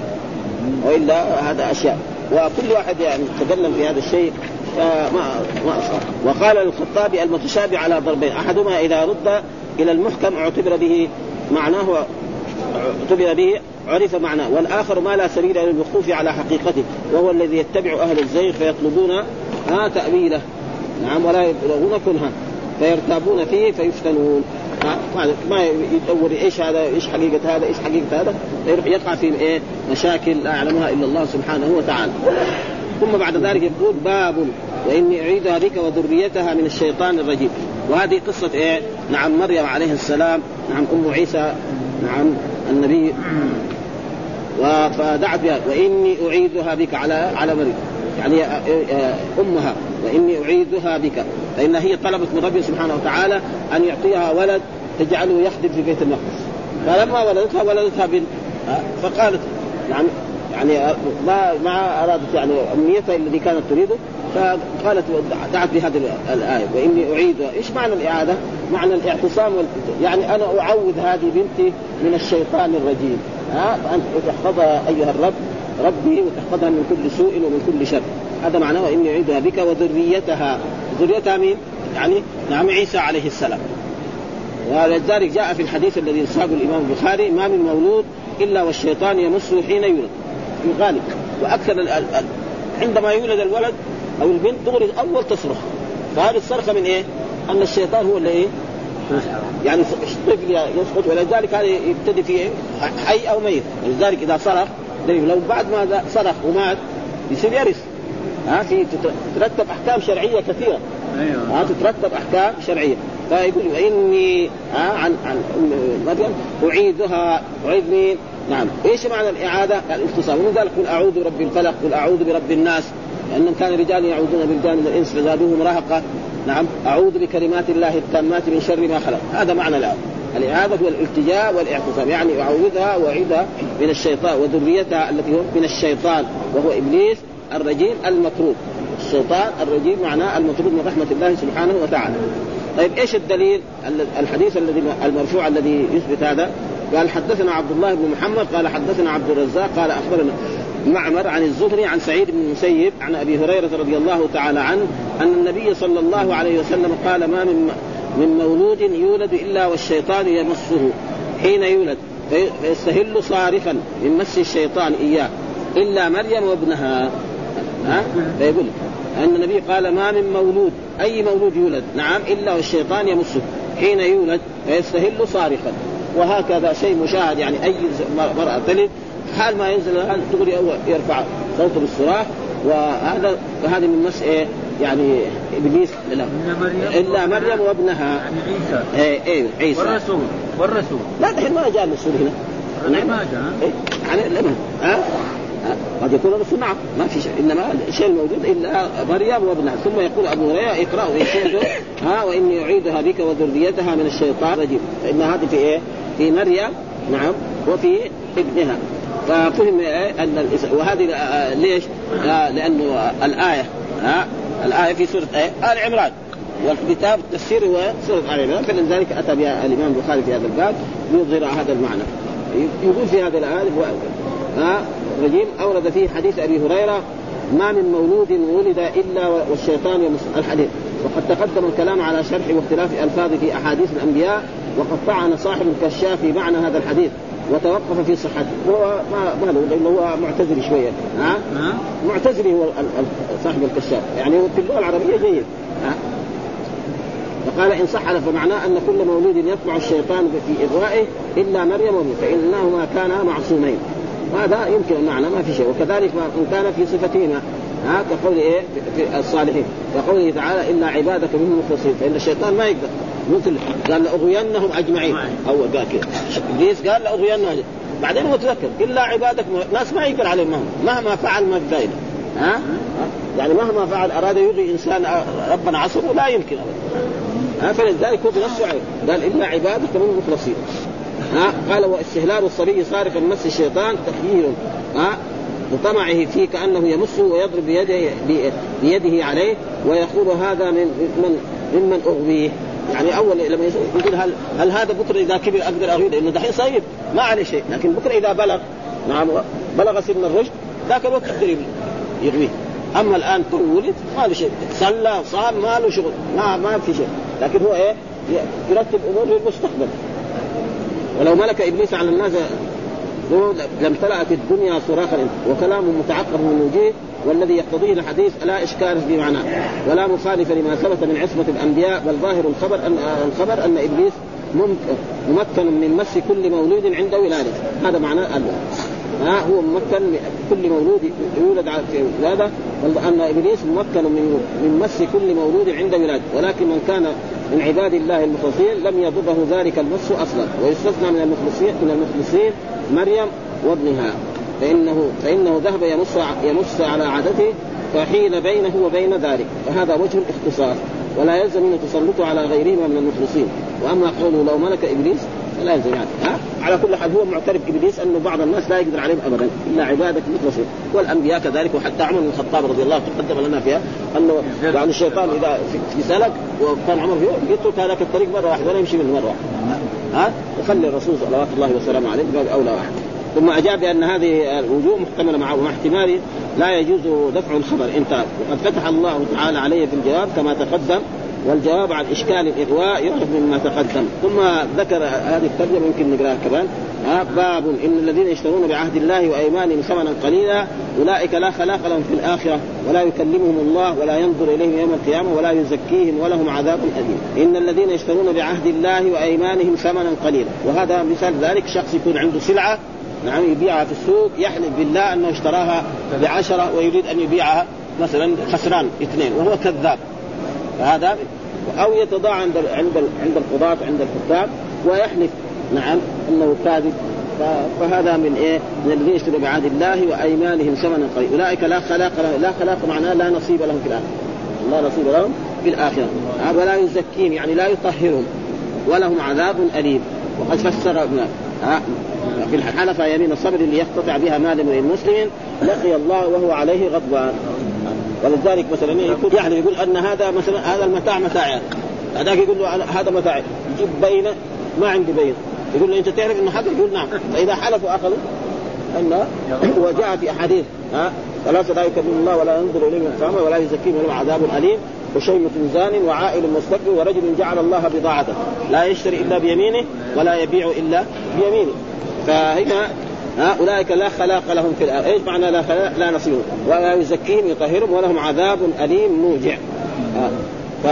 وإلا هذا أشياء. وكل واحد يعني تكلم في هذا الشيء. ما ما أصاب. وقال الخطابي المتشابه على ضربين. أحدهما إذا رد إلى المحكم اعتبر به معناه اعتبر به عرف معناه. والآخر ما لا سبيل إلى الوقوف على حقيقته. وهو الذي يتبع أهل الزيغ فيطلبون ها تأويله. نعم ولا يبلغون كنها فيرتابون فيه فيفتنون. ما يدور إيش هذا إيش حقيقة هذا إيش حقيقة هذا. فيروح يقع في إيه؟ مشاكل لا يعلمها إلا الله سبحانه وتعالى. ثم بعد ذلك يقول باب وإني اعيدها بك وذريتها من الشيطان الرجيم. وهذه قصة إيه؟ نعم مريم عليه السلام. نعم أم عيسى. نعم النبي. فدعت بها وإني اعيدها بك على على مريم. يعني أمها. وإني أعيدها بك. فإن هي طلبت من ربي سبحانه وتعالى أن يعطيها ولد تجعله يخدم في بيت المقدس. فلما ولدتها ولدتها بنت فقالت يعني يعني ما ما أرادت يعني أمنيتها الذي كانت تريده. فقالت دعت بهذه الآية وإني اعيدها، إيش معنى الإعادة؟ معنى الاعتصام يعني أنا أعوذ هذه بنتي من الشيطان الرجيم. ها فأنت تحفظها أيها الرب ربي وتحفظها من كل سوء ومن كل شر. هذا معناه واني أعيدها بك وذريتها ذريتها مين؟ يعني نعم عيسى عليه السلام ولذلك جاء في الحديث الذي صاحبه الإمام البخاري ما من مولود إلا والشيطان يمسه حين يولد في الغالب وأكثر عندما يولد الولد أو البنت دغري أول تصرخ فهذه الصرخة من إيه؟ أن الشيطان هو اللي إيه؟ يعني الطفل يسقط ولذلك هذا يبتدي في إيه؟ حي أو ميت ولذلك إذا صرخ لو بعد ما صرخ ومات يصير يرث ها في تترتب أحكام شرعية كثيرة. أيوه. تترتب أحكام شرعية. فيقول إني ها عن عن مريم اعيدها اعيد مين؟ نعم. إيش معنى الاعاده؟ الاختصار. ومن ذلك قل أعوذ برب الفلق قل أعوذ برب الناس. لانهم كان رجال يعوذون بالجان من الانس فزادوهم رهقا نعم. أعوذ بكلمات الله التامات من شر ما خلق. هذا معنى الاعاده الاعاده هو الالتجاء والاعتصام. يعني أعوذها واعيدها من الشيطان وذريتها التي هو من الشيطان وهو إبليس. الرجيم المطرود الشيطان الرجيم معناه المطرود من رحمة الله سبحانه وتعالى. طيب إيش الدليل الحديث الذي المرفوع الذي يثبت هذا؟ قال حدثنا عبد الله بن محمد قال حدثنا عبد الرزاق قال أخبرنا معمر عن الزهري عن سعيد بن المسيب عن أبي هريرة رضي الله تعالى عنه أن النبي صلى الله عليه وسلم قال ما من من مولود يولد إلا والشيطان يمسه. حين يولد فيستهل صارخا من مس الشيطان إياه إلا مريم وابنها. ها؟ فيقول أن النبي قال ما من مولود أي مولود يولد؟ نعم إلا والشيطان يمسه. حين يولد فيستهل صارخا. وهكذا شيء مشاهد يعني أي مرأة تلد حال ما ينزل هذا تغري يرفع صوته بالصراخ. وهذا هذه من مس إيه؟ يعني إبليس
لا إلا مريم
وابنها.
يعني عيسى.
إيه إيه عيسى.
والرسول والرسول.
لا دحين ما جاء الرسول هنا.
الرسول ما جاء.
إيه؟ يعني ها؟ قد يكون الرسول نعم ما في شيء إنما الشيء الموجود إلا مريم وابنها ثم يقول أبو هريرة اقرأوا يقول ها وإني أعيدها بك وذريتها من الشيطان الرجيم فإن هذه في إيه؟ في مريم نعم وفي ابنها ففهم إيه؟ أن. وهذه آه، ليش؟ آه لأنه الآية ها الآية في سورة إيه؟ آل عمران والكتاب التفسير هو سورة آل عمران فلذلك أتى بها الإمام البخاري في هذا الباب ليظهر هذا المعنى يقول في هذا ها الرجيم أورد فيه حديث أبي هريرة ما من مولود ولد إلا والشيطان يمس الحديث. وقد تقدم الكلام على شرح واختلاف الفاظ في أحاديث الأنبياء وقد طعن صاحب الكشاف في معنى هذا الحديث وتوقف في صحته. هو ما ما له لأنه هو معتزلي شوية. ها؟ معتزلي هو صاحب الكشاف. يعني في اللغة العربية جيد. ها؟ فقال إن صح فمعناه أن كل مولود يطمع الشيطان في إغوائه إلا مريم وابنه فإنهما كانا معصومين. هذا يمكن المعنى ما في شيء. وكذلك إن كان في صفتهما ها كقول إيه؟ في الصالحين. كقوله تعالى الا عبادك منهم المخلصين. فإن الشيطان ما يقدر. مثل قال لأغوينهم أجمعين. أو قال كذا. إبليس قال لأغوينهم. بعدين هو تذكر الا عبادك ناس ما يقدر عليهم مهما مهما فعل ما فائده ها؟ يعني مهما فعل أراد يغوي انسان ربنا عصره لا يمكن ابدا. ها؟ فلذلك هو بنفسه قال الا عبادك من المخلصين. ها؟ قال واستهلال الصبي صارفا مس الشيطان تخيير ها؟ وطمعه فيه كأنه يمسه ويضرب بيده بيده عليه ويقول هذا من من ممن أغويه. يعني أول لما يقول هل هل هذا بكره إذا كبر أقدر اغويه لأنه دحين صغير ما عليه شيء. لكن بكره إذا بلغ نعم بلغ سن الرشد ذاك الوقت يقدر يغويه. أما الآن تو ولد ما له شيء. صلى صام ما له شغل. ما ما في شيء. لكن هو إيه؟ يرتب أمور للمستقبل. ولو ملك إبليس على الناس لامتلأت الدنيا صراخا وكلامه متعقب من وجيه والذي يقتضيه الحديث لا إشكال في معناه. ولا مخالف لما ثبت من عصمة الأنبياء بل ظاهر الخبر ان الخبر أن إبليس ممكن من مس كل مولود عند ولادته هذا معناه ها هو ممكن كل مولود يولد في ولادة ان إبليس ممكن من من مس كل مولود عند ولادته ولكن من كان من عباد الله المخلصين لم يضره ذلك المس أصلا. ويستثنى من المخلصين من المخلصين مريم وابنها. فانه فإنه ذهب يمس يمس على عادته فحيل بينه وبين ذلك. فهذا وجه الاختصاص ولا يلزم منه تسلطه على غيرهما من المخلصين. وأما قوله لو ملك إبليس يلزم يعني ها؟ على كل حال هو معترف إبليس أنه بعض الناس لا يقدر عليهم ابدا. إلا عبادك مخلصين والأنبياء كذلك وحتى عمر بن الخطاب رضي الله تقدم لنا فيها أنه يعني الشيطان إذا في سلك وكان عمر يترك هذاك الطريق مرة واحدة ولا يمشي منه مرة واحدة. ها؟ وخلي الرسول صلوات الله وسلامه عليه باب أولى واحد. ثم أجاب بأن هذه الوجوه محتملة معه ومع احتمال لا يجوز دفع الخبر. انتهى وقد فتح الله تعالى عليه في الجواب كما تقدم والجواب عن اشكال الإغواء يعرف مما تقدم. ثم ذكر هذه الترجمة يمكن نقراها كمان. باب إن الذين يشترون بعهد الله وأيمانهم ثمنا قليلا أولئك لا خلاق لهم في الآخرة ولا يكلمهم الله ولا ينظر إليهم يوم القيامة ولا يزكيهم ولهم عذاب أليم. إن الذين يشترون بعهد الله وأيمانهم ثمنا قليلا. وهذا مثال ذلك شخص يكون عنده سلعة نعم يبيعها في السوق يحلف بالله أنه اشتراها بعشرة ويريد أن يبيعها مثلا خسران اثنين وهو كذاب. فهذا أو يتضاع عند عند عند القضاة عند الحكام ويحلف. نعم إنه كاذب. فهذا من إيه؟ من الذين يشتروا بعهد الله وأيمانهم ثمنا قليلا، أولئك لا خلاق لا خلاق معناه لا نصيب لهم في الآخرة. لا نصيب لهم في الآخرة، ولا يزكيهم يعني لا يطهرهم. ولهم عذاب أليم، وقد فسر ابن في الحلفة يمين الصبر اللي يقتطع بها مال من المسلم لقي الله وهو عليه غضبان. ولذلك مثلا يقول يعني يقول أن هذا مثلا هذا المتاع متاعي هذاك يقول له هذا متاعي يجيب بينة ما عندي بينة. يقول له أنت تعرف انه حق يقول نعم. فإذا حلفوا أخذوا أن وجاء في أحاديث. ها؟ ثلاثة لا يكلم الله ولا ينظر اليهم القيامة ولا يزكيهم ولهم عذاب أليم. وشيمة زان وعائل مستكبر ورجل جعل الله بضاعته. لا يشتري إلا بيمينه ولا يبيع إلا بيمينه. فهنا ها أولئك لا خلاق لهم في الأرض. إيش معنى لا خلاق؟ لا نصيب. ولا يزكيهم يطهرهم ولهم عذاب أليم موجع. ف...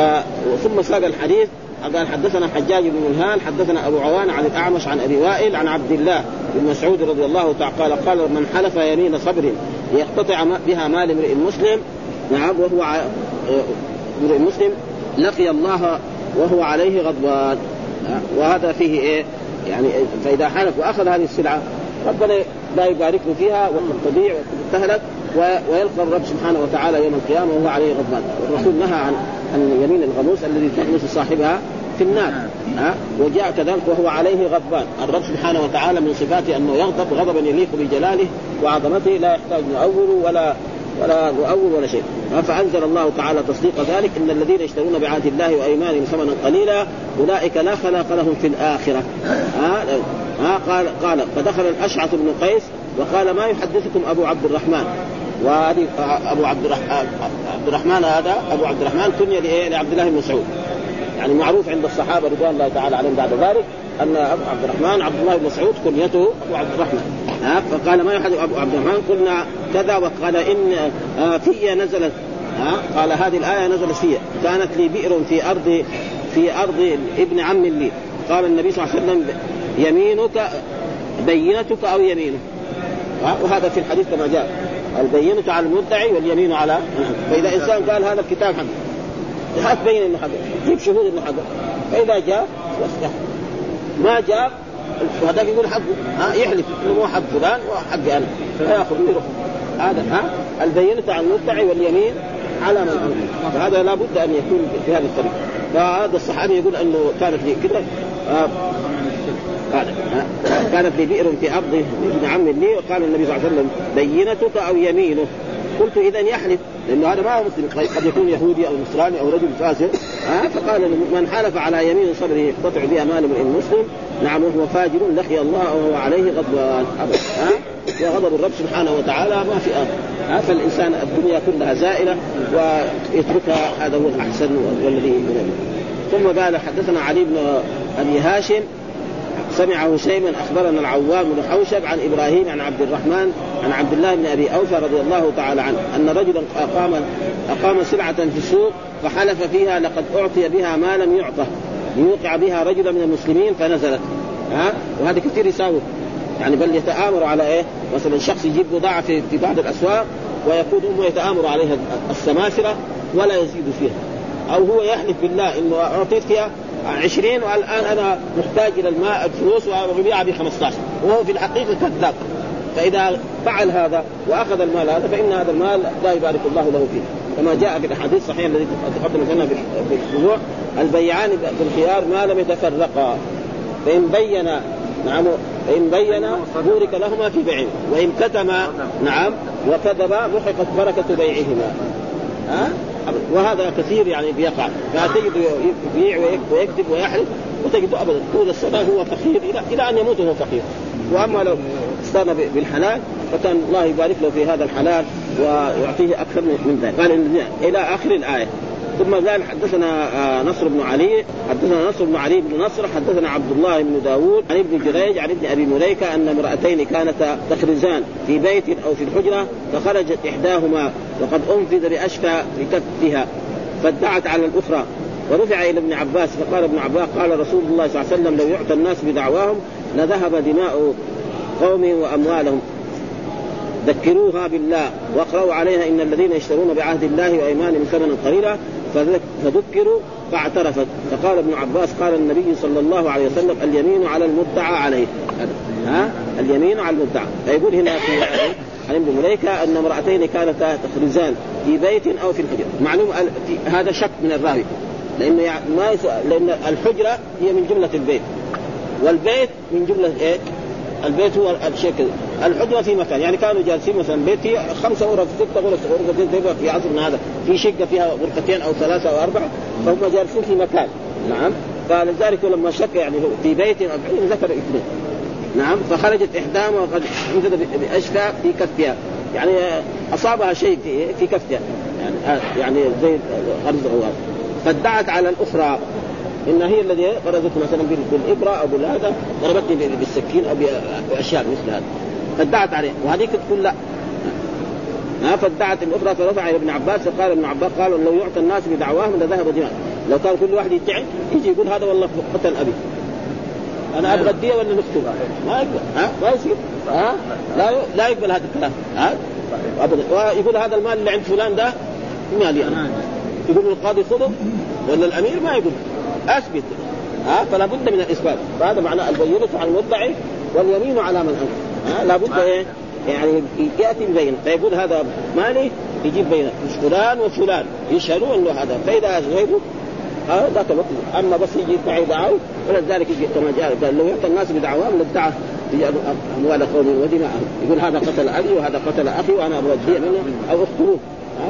ثم ساق الحديث قال حدثنا حجاج بن منهال حدثنا أبو عوان عن الأعمش عن أبي وائل عن عبد الله بن مسعود رضي الله تعالى قال قال من حلف يمين صبر ليقتطع بها مال امرئ مسلم. نعم وهو ع... امرئ مسلم لقي الله وهو عليه غضبان. وهذا فيه إيه؟ يعني فإذا حلف وأخذ هذه السلعة ربنا لا يبارك له فيها وقد تهلك ويلقى الرب سبحانه وتعالى يوم القيامة وهو عليه غضبان. والرسول نهى عن عن يمين الغموس الذي تغمس صاحبها في النار. ها؟ وجاء كذلك وهو عليه غضبان. الرب سبحانه وتعالى من صفاته أنه يغضب غضبا يليق بجلاله وعظمته لا يحتاج نؤول ولا ولا نؤول ولا شيء. فأنزل الله تعالى تصديق ذلك. إن الذين يشترون بعهد الله وأيمانهم ثمنا قليلا أولئك لا خلاق لهم في الآخرة. ها؟ ها؟ قال قال فدخل الأشعث بن قيس وقال ما يحدثكم أبو عبد الرحمن؟ وهذه أبو عبد الرحمن عبد الرحمن هذا أبو عبد الرحمن كني لعبد الله بن مسعود. يعني معروف عند الصحابة رضوان الله تعالى عليهم بعد ذلك أن أبو عبد الرحمن عبد الله بن مسعود كنيته أبو عبد الرحمن. ها؟ فقال ما يحدث أبو عبد الرحمن؟ قلنا كذا. وقال إن في نزلت. ها؟ قال هذه الآية نزلت في كانت لي بئر في أرض في أرض ابن عم لي. قال النبي صلى الله عليه وسلم يمينك بينتك أو يمينه. وهذا في الحديث كما جاء. البينة على المدعي واليمين على فإذا إنسان قال هذا الكتاب حق. هات بين انه حق جيب شهود انه حق فإذا جاء ما جاء وهذاك يقول حقه ها؟ يحلف. إنه مو حق فلان وحقي أنا. فيأخذ ويروح هذا ها؟ البينة على المدعي واليمين على من أنكر فهذا لابد أن يكون في هذه الطريقة. فهذا الصحابي يقول أنه كانت لي كذا آه كانت لي بئر في ارض ابن عم لي وقال النبي صلى الله عليه وسلم بينتك أو يمينه قلت اذا يحلف لأنه هذا ما هو مسلم. قد يكون يهودي أو نصراني أو رجل فاسق ها؟ فقال من حلف على يمين صبره يقتطع بها مال امرئ مسلم نعم وهو فاجر لقي الله وهو عليه غضبان ها؟ وغضب الرب سبحانه وتعالى ما في آخر ها؟ فالإنسان الدنيا كلها زائلة ويتركها هذا هو الأحسن والذي ثم قال حدثنا علي بن أبي هاشم سمع هشيما أخبرنا العوام بن حوشب عن إبراهيم عن عبد الرحمن عن عبد الله بن أبي أوفى رضي الله تعالى عنه أن رجلا أقام أقام سلعة في السوق فحلف فيها لقد أعطي بها ما لم يعطه ليوقع بها رجلا من المسلمين فنزلت. ها؟ وهذا كثير يساوي. يعني بل يتآمر على إيه؟ مثلا شخص يجيب بضاعه في, بعض الأسواق ويقول هم يتآمر عليها السماسره ولا يزيد فيها. أو هو يحلف بالله إنه اعطيت فيها 20 والان أنا محتاج إلى الماء الفلوس وببيعها ب 15 وهو في الحقيقة كذاب. فإذا فعل هذا وأخذ المال هذا فإن هذا المال لا يبارك الله له فيه. كما جاء في الحديث الصحيح الذي تقدم لنا في الأسبوع البيعان في الخيار ما لم يتفرقا. فإن بين نعم فإن بين بورك لهما في بيعهما وإن كتما نعم وكذبا محقت بركة بيعهما. ها؟ وهذا كثير يعني بيقع. فتجد يبيع ويكذب ويحلف وتجد ابدا. طول السنة هو فقير إلى أن يموت وهو فقير. وأما لو استنى بالحلال فكان الله يبارك له في هذا الحلال ويعطيه أكثر من ذلك. قال إلى آخر الآية. ثم قال حدثنا نصر بن علي حدثنا نصر بن علي بن نصر حدثنا عبد الله بن داود عن ابن جريج عن ابن أبي مليكة أن امرأتين كانتا تخرزان في بيت أو في الحجرة فخرجت إحداهما وقد أنفذ باشفى بكفها فادعت على الأخرى. ورفع إلى ابن عباس فقال ابن عباس قال رسول الله صلى الله عليه وسلم لو يعطى الناس بدعواهم لذهب دماء قومهم وأموالهم. ذكروها بالله واقرأوا عليها إن الذين يشترون بعهد الله وأيمانهم ثمنا قليلا فذكروا فاعترفت. فقال ابن عباس قال النبي صلى الله عليه وسلم اليمين على المدعى عليه. ها؟ اليمين على المدعى. فيقول هنا في عن ابن مليكة أن امرأتين كانتا تخرجان في بيت أو في الحجرة. معلوم هذا شك من الراوي. لأنه يعني ما لأن الحجرة هي من جملة البيت. والبيت من جملة إيه؟ البيت هو كذا الحجره في مكان. يعني كانوا جالسين مثلا بيت فيه خمسة غرف ستة غرف غرفتين تبقى في عصرنا هذا. في شقة فيها غرفتين أو ثلاثة أو أربعة فهم جالسين في مكان. نعم. فلذلك لما شك يعني في بيت ذكر اثنين. نعم. فخرجت إحداهما وقد انفذ باشفى في كفها. يعني أصابها شيء في كفها. يعني يعني زي غرز غوار فادعت على الأخرى. إن هي الذي غرزت مثلا بالإبرة أو بالهذا ضربتني بالسكين أو بأشياء مثل هذا. فادعت عليه. وهذيك تقول لا. ها فادعت الأخرى فرفع إلى ابن عباس فقال ابن عباس قال لو يعطى الناس بدعواهم لذهب دماء لو كان كل واحد يدعي يجي يقول هذا والله قتل ابي أنا أبغى الدية ولا نقتل ما يقبل. ها ما يصير. ها لا لا يقبل هذا الكلام. ها ابدا ويقول هذا المال اللي عند فلان ده مالي أنا. يقول القاضي خذه ولا الأمير ما يقول. أثبت. ها؟ فلا بد من الإثبات. فهذا معناه البينة على المدعي واليمين على من انكر ها؟ لا بد إيه؟ يعني يأتي ببينة. فيقول هذا مالي يجيب بينة. فلان وفلان. يشهدوا إنه هذا. فإذا هذا ذاك الوقت. أما بس يجي يدعي دعاوى ولذلك يجي كما جاء قال لو يعطى الناس بدعواهم لادعى أموال قوم ودماءهم يقول هذا قتل أبي وهذا قتل أخي وأنا أبغى منه أو اقتلوه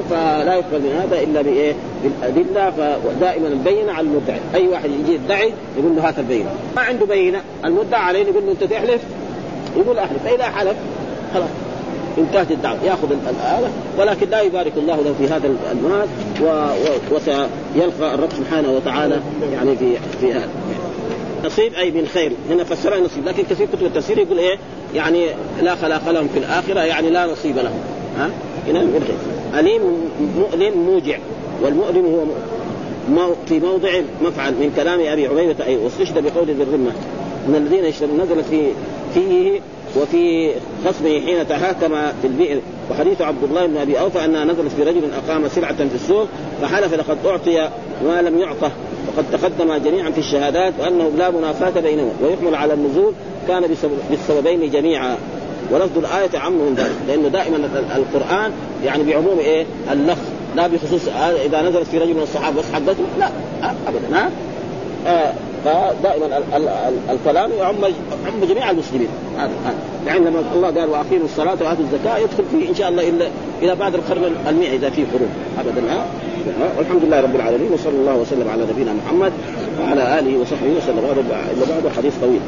فلا يقبل من هذا إلا بإيه؟ بالأدلة فدائما البينه على المدعي، أي واحد يجي يدعي يقول له هات البينة، ما عنده بينة، المدعى عليه يقول له أنت تحلف؟ يقول أحلف، فاذا حلف خلاص. انتهت الدعوة. يأخذ الآلة. ولكن لا يبارك الله له في هذا المال وسيلقى الرب سبحانه وتعالى يعني في في هذا. نصيب أي من خير. هنا فسرها نصيب. لكن كثير كتب التفسير يقول إيه؟ يعني لا خلاق لهم في الآخرة يعني لا نصيب لهم. ها؟ أليم مؤلم موجع والمؤلم هو مو في موضع مفعل من كلام أبي عبيده أي واستشهد بقول ذي الرمه من الذين يشترون نزلت في فيه وفي خصمه حين تحاكم في البئر. وحديث عبد الله بن أبي أوفى أنها نزلت في رجل أقام سلعة في السوق فحلف لقد أعطي ما لم يعطه. وقد تقدم جميعا في الشهادات وانه لا منافاة بينهما ويحمل على النزول كان بالسببين جميعا. ولفظ الآية عم من ذلك لأنه دائما القرآن يعني بعموم إيه؟ اللفظ لا بخصوص إذا نزلت في رجل من الصحابة بس حدثه لا أبدا ها؟ آه فدائما الكلام يعم عم جميع المسلمين يعني لما الله قال وأقيموا الصلاة وآتوا الزكاة يدخل فيه إن شاء الله إلا إلى بعد القرن المئة إذا في حروب ابدا ها؟ والحمد لله رب العالمين وصلى الله وسلم على نبينا محمد وعلى آله وصحبه وسلم إلا بعد حديث طويل.